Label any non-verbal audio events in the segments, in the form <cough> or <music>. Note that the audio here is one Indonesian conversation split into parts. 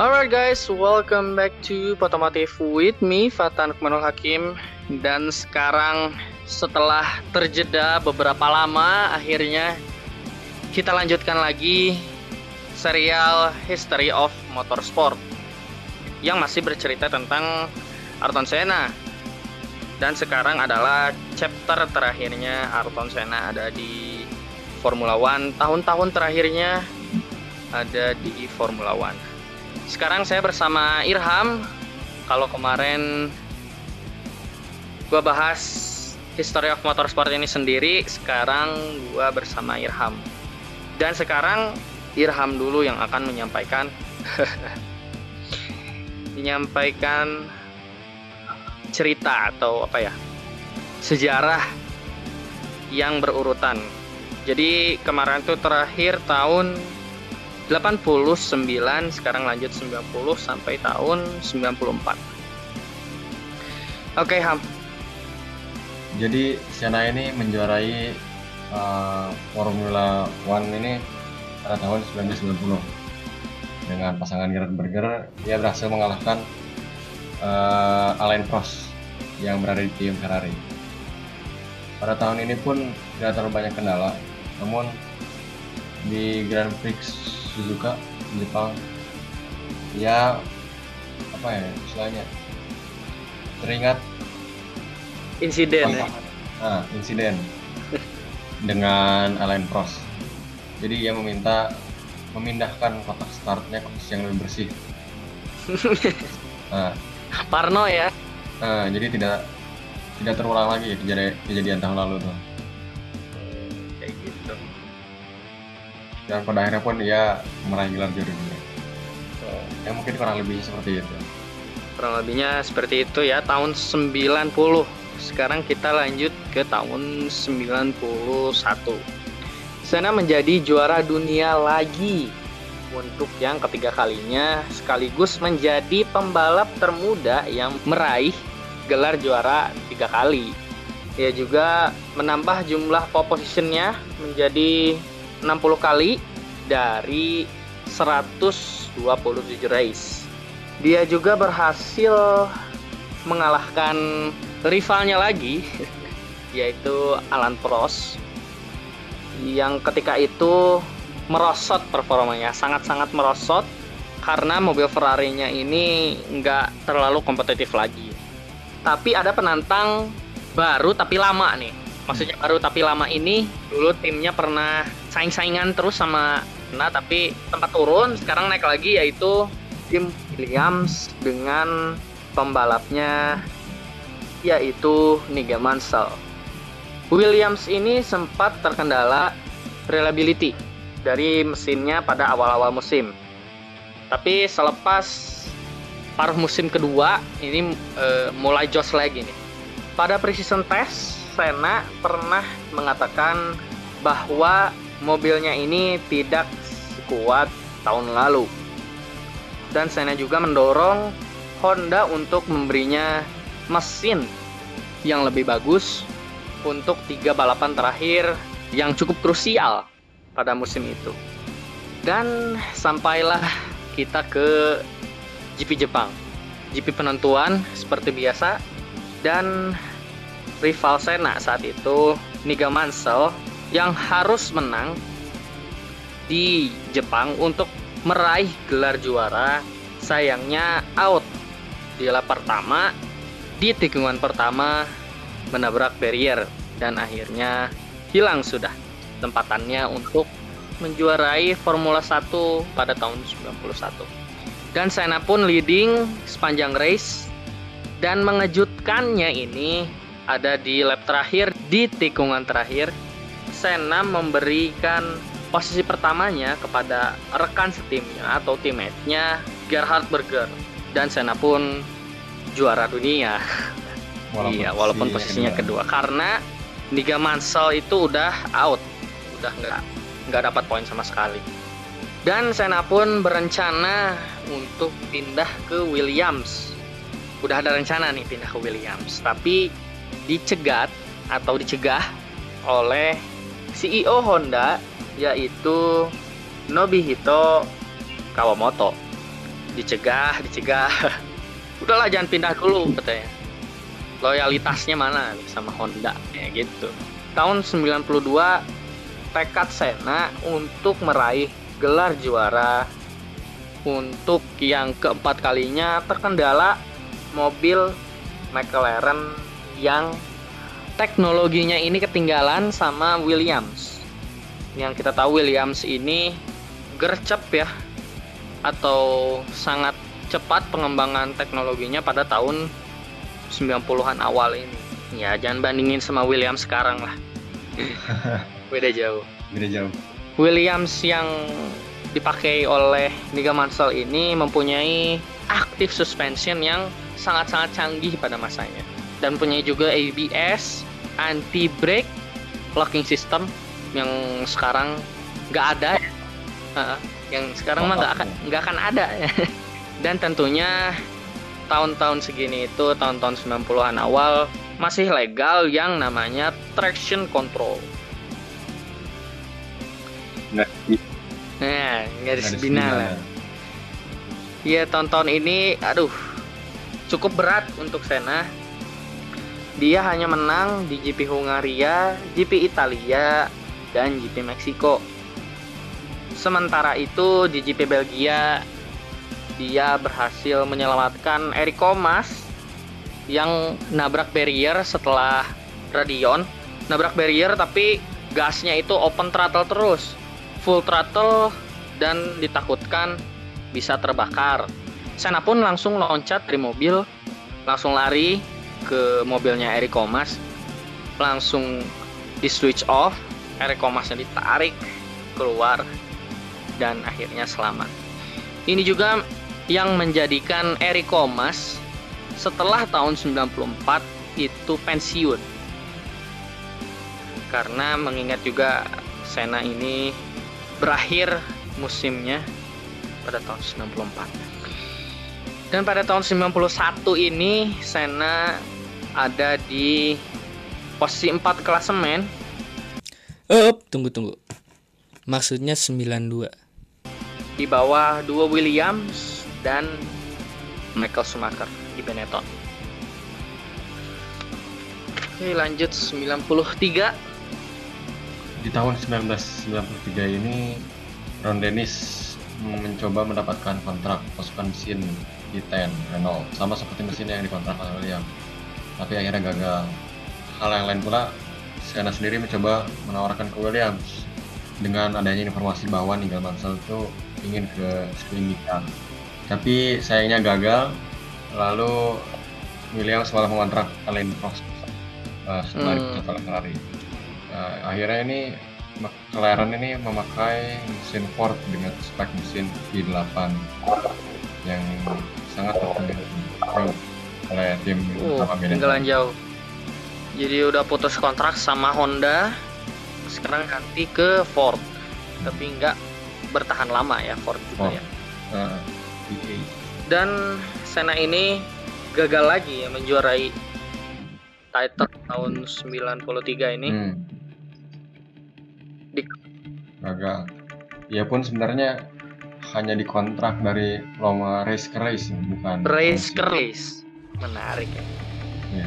Alright guys, welcome back to Potomotif with me, Fatan Kmanul Hakim. Dan sekarang setelah terjeda beberapa lama Akhirnya kita lanjutkan lagi serial History of Motorsport Yang masih bercerita tentang Ayrton Senna. Dan sekarang adalah chapter terakhirnya Ayrton Senna ada di Formula One. Tahun-tahun terakhirnya ada di Formula One sekarang saya bersama Irham. Kalau kemarin gue bahas History of Motorsport ini sendiri, sekarang gue bersama Irham. Dan sekarang Irham dulu yang akan menyampaikan <laughs> menyampaikan cerita atau apa ya sejarah yang berurutan. Jadi kemarin tuh terakhir tahun 89 sekarang lanjut 90 sampai tahun 94 oke Ham. Jadi Senna ini menjuarai uh, Formula One ini pada tahun 1990 dengan pasangan Gerhard Berger dia berhasil mengalahkan uh, Alain Prost yang berada di tim Ferrari. Pada tahun ini pun tidak terlalu banyak kendala namun di Grand Prix Suzuka Jepang ya apa ya istilahnya? Teringat. Insiden ya? ah insiden. Dengan Alain Prost. Jadi ia meminta memindahkan kotak startnya ke posisi yang lebih bersih. Nah, <laughs> Parno ya? Nah, jadi tidak tidak terulang lagi kejadian, kejadian tahun lalu tuh dan pada akhirnya pun dia meraih gelar juara dunia. Oh. ya mungkin kurang lebih seperti itu. Kurang lebihnya seperti itu ya tahun 90 sekarang kita lanjut ke tahun 91 Senna menjadi juara dunia lagi. Untuk yang ketiga kalinya sekaligus menjadi pembalap termuda yang meraih gelar juara tiga kali. Ia juga menambah jumlah pole positionnya menjadi 60 kali dari 127 race. Dia juga berhasil mengalahkan rivalnya lagi <laughs> yaitu Alan Prost yang ketika itu merosot performanya sangat-sangat merosot karena mobil Ferrari-nya ini nggak terlalu kompetitif lagi. Tapi ada penantang baru tapi lama nih maksudnya baru tapi lama ini dulu timnya pernah saing-saingan terus sama nah tapi tempat turun sekarang naik lagi yaitu tim Williams dengan pembalapnya yaitu Nigel Mansell. Williams ini sempat terkendala reliability dari mesinnya pada awal-awal musim. Tapi selepas paruh musim kedua ini e, mulai jos lagi nih. Pada precision test Sena pernah mengatakan bahwa mobilnya ini tidak sekuat tahun lalu. Dan Sena juga mendorong Honda untuk memberinya mesin yang lebih bagus untuk tiga balapan terakhir yang cukup krusial pada musim itu. Dan sampailah kita ke GP Jepang. GP penentuan seperti biasa dan rival Sena saat itu Niga Mansell yang harus menang di Jepang untuk meraih gelar juara sayangnya out. Di lap pertama di tikungan pertama menabrak barrier dan akhirnya hilang sudah tempatannya untuk menjuarai Formula 1 pada tahun 91 dan Senna pun leading sepanjang race dan mengejutkannya ini ada di lap terakhir di tikungan terakhir Senna memberikan posisi pertamanya kepada rekan setimnya atau teammate-nya Gerhard Berger dan Senna pun juara dunia. <laughs> Walaupun iya, walaupun posisinya kedua. kedua karena Niga Mansell itu udah out, udah nggak nggak dapat poin sama sekali. Dan Senna pun berencana untuk pindah ke Williams. Udah ada rencana nih pindah ke Williams, tapi dicegat atau dicegah oleh CEO Honda yaitu Nobihito Kawamoto. dicegah dicegah. <laughs> Udahlah jangan pindah dulu katanya. Loyalitasnya mana sama Honda ya gitu. Tahun 92 tekad Senna untuk meraih gelar juara. Untuk yang keempat kalinya terkendala mobil McLaren yang teknologinya ini ketinggalan sama Williams. Yang kita tahu Williams ini gercep ya atau sangat cepat pengembangan teknologinya pada tahun 90-an awal ini. Ya, jangan bandingin sama Williams sekarang lah. <laughs> Beda jauh. Beda jauh. Williams yang dipakai oleh Nigel Mansell ini mempunyai active suspension yang sangat-sangat canggih pada masanya dan punya juga ABS, anti brake, locking system yang sekarang nggak ada ya. Uh, yang sekarang mah nggak akan nggak akan ada ya. <laughs> dan tentunya tahun-tahun segini itu tahun-tahun 90-an awal masih legal yang namanya traction control. Nah, Nah, garis bina lah. Iya, tahun-tahun ini aduh cukup berat untuk Senna. Dia hanya menang di GP Hungaria, GP Italia, dan GP Meksiko. Sementara itu di GP Belgia dia berhasil menyelamatkan Erico Mas yang nabrak barrier setelah Radion. Nabrak barrier tapi gasnya itu open throttle terus full throttle dan ditakutkan bisa terbakar. Sena pun langsung loncat dari mobil, langsung lari ke mobilnya Eric Komas, langsung di switch off, Eric Komasnya ditarik keluar dan akhirnya selamat. Ini juga yang menjadikan Eric Komas setelah tahun 94 itu pensiun. Karena mengingat juga Sena ini berakhir musimnya pada tahun 94. Dan pada tahun 91 ini Senna ada di posisi 4 klasemen. Up, tunggu tunggu. Maksudnya 92. Di bawah dua Williams dan Michael Schumacher di Benetton. Oke, lanjut 93. Di tahun 1993 ini Ron Dennis mencoba mendapatkan kontrak pos pensiun di 10 Renault. Sama seperti mesin yang dikontrak oleh William. Tapi akhirnya gagal. Hal yang lain pula Senna sendiri mencoba menawarkan ke Williams. Dengan adanya informasi bahwa Nigel Mansell itu ingin ke Springfield tapi sayangnya gagal. Lalu William malah mengontrak Alain Prost uh, setelah hmm. dipecat oleh Ferrari. Uh, akhirnya ini McLaren ini memakai mesin Ford dengan spek mesin V8 yang sangat terkenal oleh tim uh, tinggalan jauh. Jadi udah putus kontrak sama Honda, sekarang ganti ke Ford. Tapi nggak bertahan lama ya Ford juga Ford. ya. Uh, Dan Senna ini gagal lagi ya menjuarai title tahun 93 ini. Hmm di gagal ya pun sebenarnya hanya dikontrak dari lomba race ke race bukan race ke race menarik ya. Ya.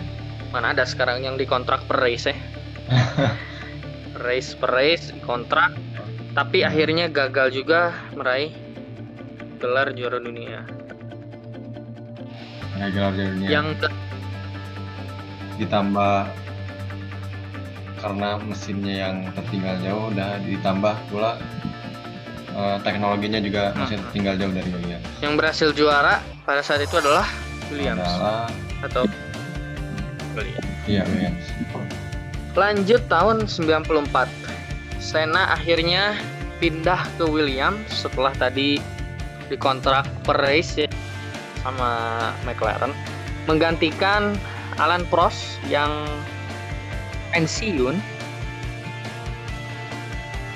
mana ada sekarang yang dikontrak per race ya? <laughs> Race per race kontrak tapi akhirnya gagal juga meraih gelar juara dunia. Meraih gelar juara dunia. Yang ke ditambah karena mesinnya yang tertinggal jauh dan ditambah pula uh, teknologinya juga hmm. masih tertinggal jauh dari Williams. Yang berhasil juara pada saat itu adalah Williams adalah... atau Williams. Iya Williams. Lanjut tahun 94. Senna akhirnya pindah ke Williams setelah tadi dikontrak per race ya, sama McLaren menggantikan Alan Prost yang pensiun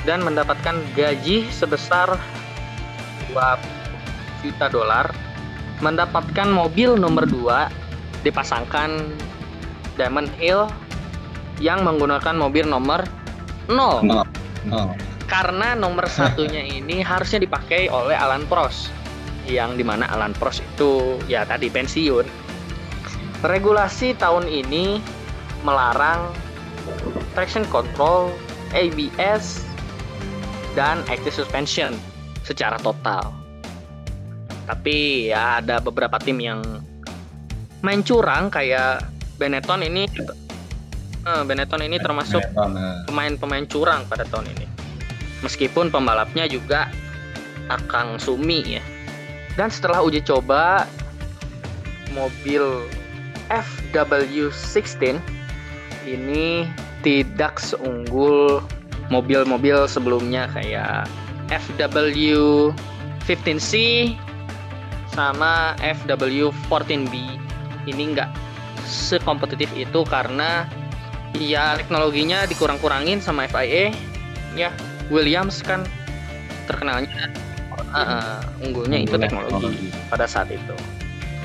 dan mendapatkan gaji sebesar 2 juta dolar mendapatkan mobil nomor 2 dipasangkan Diamond Hill yang menggunakan mobil nomor 0 no. No. karena nomor <laughs> satunya ini harusnya dipakai oleh Alan Prost yang di mana Alan Prost itu ya tadi pensiun. Regulasi tahun ini melarang traction control, ABS, dan active suspension secara total. Tapi ya ada beberapa tim yang main curang kayak Benetton ini eh, Benetton ini termasuk nah. pemain-pemain curang pada tahun ini. Meskipun pembalapnya juga Akang Sumi ya. Dan setelah uji coba mobil FW16 ini tidak seunggul mobil-mobil sebelumnya kayak FW15C sama FW14B ini enggak sekompetitif itu karena ya teknologinya dikurang-kurangin sama FIA ya Williams kan terkenalnya. Uh, unggulnya itu teknologi. pada saat itu.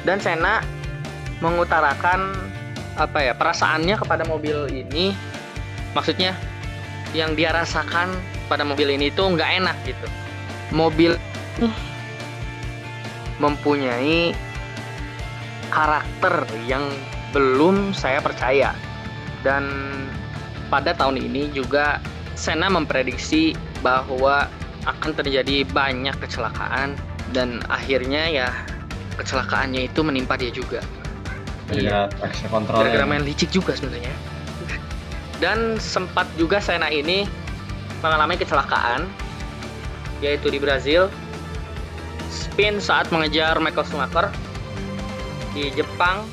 Dan Senna mengutarakan apa ya perasaannya kepada mobil ini. Maksudnya yang dia rasakan pada mobil ini tuh nggak enak gitu. Mobil mempunyai karakter yang belum saya percaya. Dan pada tahun ini juga Senna memprediksi bahwa akan terjadi banyak kecelakaan dan akhirnya ya kecelakaannya itu menimpa dia juga. Gara-gara traction control gara-gara main licik juga sebenarnya dan sempat juga Senna ini mengalami kecelakaan yaitu di Brazil. Spin saat mengejar Michael Schumacher di Jepang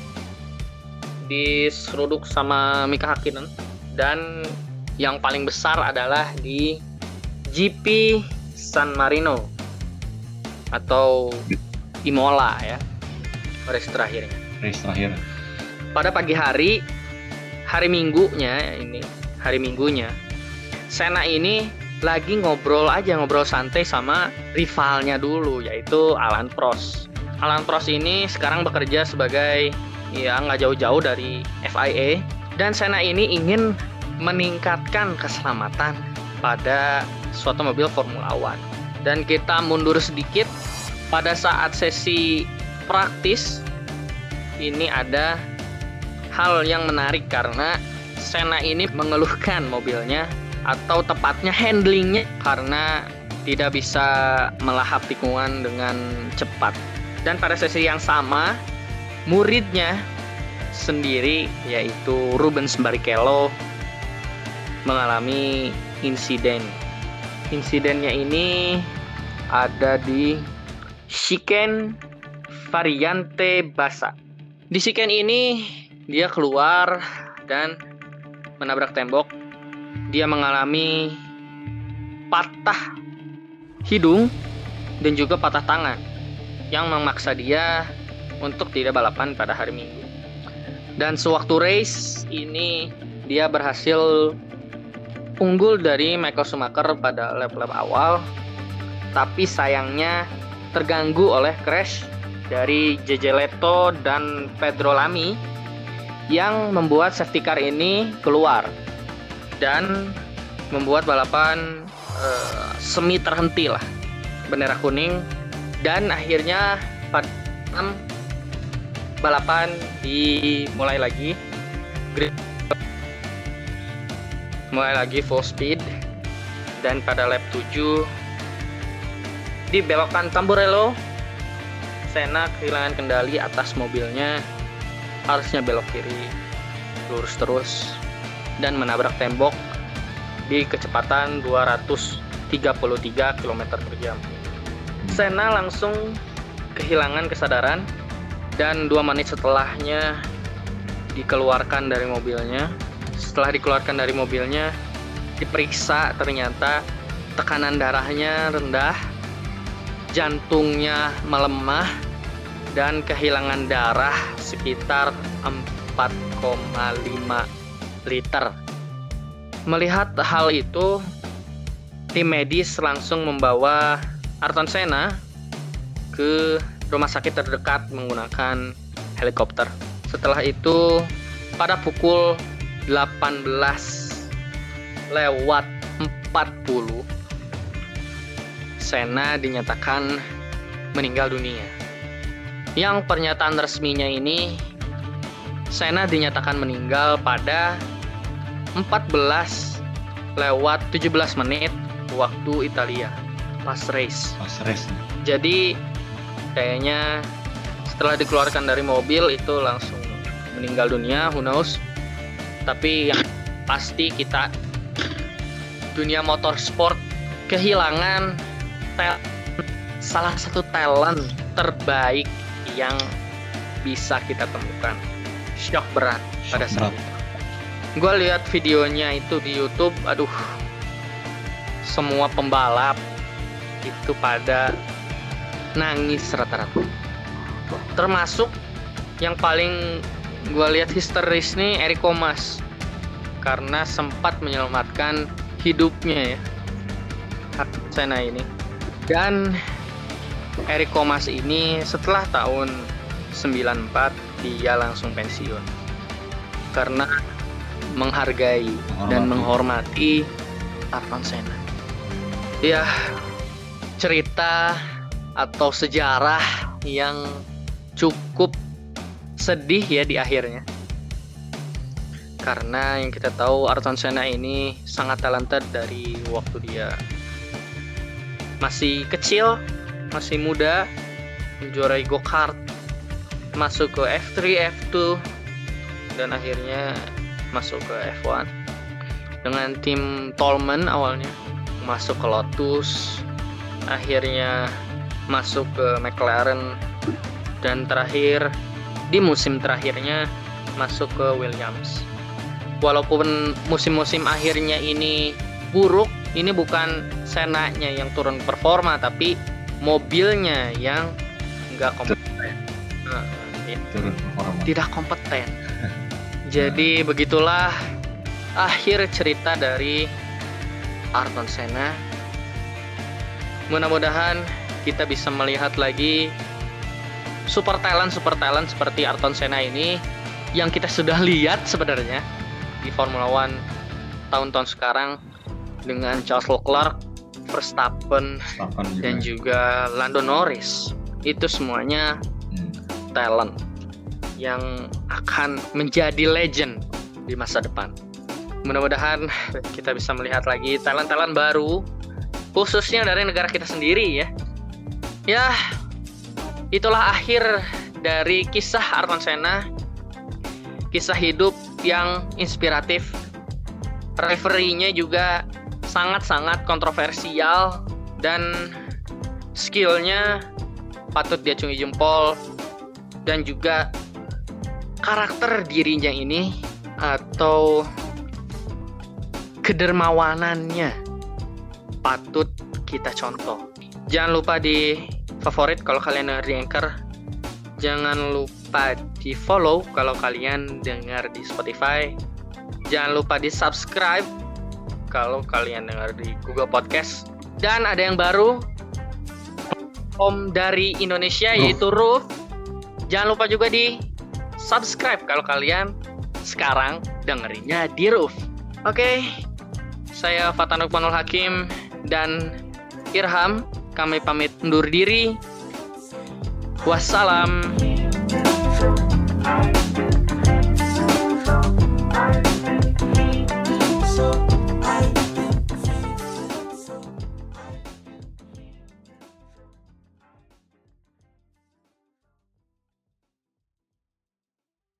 diseruduk sama Mika Hakkinen. Dan yang paling besar adalah di GP San Marino atau Imola ya race terakhirnya. Race terakhir. Pada pagi hari hari minggunya ini hari minggunya Sena ini lagi ngobrol aja ngobrol santai sama rivalnya dulu yaitu Alan Prost. Alan Prost ini sekarang bekerja sebagai ya nggak jauh-jauh dari FIA dan Sena ini ingin meningkatkan keselamatan pada suatu mobil Formula One. Dan kita mundur sedikit pada saat sesi praktis ini ada hal yang menarik karena Sena ini mengeluhkan mobilnya atau tepatnya handlingnya karena tidak bisa melahap tikungan dengan cepat. Dan pada sesi yang sama, muridnya sendiri yaitu Rubens Barrichello mengalami insiden. Insidennya ini ada di Shiken Variante Basa. Di Shiken ini dia keluar dan menabrak tembok. Dia mengalami patah hidung dan juga patah tangan yang memaksa dia untuk tidak balapan pada hari Minggu. Dan sewaktu race ini dia berhasil unggul dari Michael Schumacher pada lap-lap awal, tapi sayangnya terganggu oleh crash dari JJ Leto dan Pedro Lamy yang membuat safety car ini keluar dan membuat balapan uh, semi terhenti lah bendera kuning. Dan akhirnya pada balapan dimulai lagi. Mulai lagi full speed. Dan pada lap 7 di belokan Tamburello Senna kehilangan kendali atas mobilnya harusnya belok kiri lurus terus dan menabrak tembok di kecepatan 233 km per jam. Senna langsung kehilangan kesadaran dan dua menit setelahnya dikeluarkan dari mobilnya. Setelah dikeluarkan dari mobilnya, diperiksa ternyata tekanan darahnya rendah, jantungnya melemah, dan kehilangan darah sekitar 4,5 liter. Melihat hal itu, tim medis langsung membawa Arton Senna ke rumah sakit terdekat menggunakan helikopter. Setelah itu, pada pukul 18 lewat 40 Senna dinyatakan meninggal dunia. Yang pernyataan resminya ini Sena dinyatakan meninggal pada 14 lewat 17 menit waktu Italia pas race. Pas race. Jadi kayaknya setelah dikeluarkan dari mobil itu langsung meninggal dunia, who knows. Tapi yang pasti kita dunia motorsport kehilangan tel- salah satu talent terbaik yang bisa kita temukan. Shock berat pada saat itu. Gue lihat videonya itu di YouTube, aduh, semua pembalap itu pada nangis rata-rata. Termasuk yang paling gue lihat histeris nih Eriko Mas karena sempat menyelamatkan hidupnya ya Sena ini dan Eriko Mas ini setelah tahun 94 dia langsung pensiun. Karena menghargai dan menghormati Ayrton Senna ya cerita atau sejarah yang cukup sedih ya di akhirnya. Karena yang kita tahu Ayrton Senna ini sangat talented dari waktu dia masih kecil, masih muda, menjuarai go-kart, masuk ke F3, F2, dan akhirnya masuk ke F1 dengan tim Tolman awalnya masuk ke Lotus, akhirnya masuk ke McLaren dan terakhir di musim terakhirnya masuk ke Williams. Walaupun musim-musim akhirnya ini buruk, ini bukan Senanya yang turun performa, tapi mobilnya yang nggak kompeten. Nah, tidak kompeten. <laughs> Jadi begitulah akhir cerita dari Ayrton Senna. Mudah-mudahan kita bisa melihat lagi super talent super talent seperti Ayrton Senna ini yang kita sudah lihat sebenarnya di Formula One tahun-tahun sekarang dengan Charles Leclerc, Verstappen, Verstappen juga. dan juga Lando Norris. Itu semuanya Hmm. talent yang akan menjadi legend di masa depan. Mudah-mudahan kita bisa melihat lagi talent-talent baru, khususnya dari negara kita sendiri ya. Ya, itulah akhir dari kisah Ayrton Senna. Kisah hidup yang inspiratif. Referee-nya juga sangat-sangat kontroversial dan skillnya patut diacungi jempol dan juga karakter dirinya ini atau kedermawanannya patut kita contoh. Jangan lupa di favorit kalau kalian dengar di Anchor. Jangan lupa di follow kalau kalian dengar di Spotify. Jangan lupa di subscribe kalau kalian dengar di Google Podcast. Dan ada yang baru, Om dari Indonesia Roof. yaitu Roof. Jangan lupa juga di subscribe kalau kalian sekarang dengerinnya di Roof. Oke, saya Fatanuk Manul Hakim dan Irham. Kami pamit undur diri. Wassalam.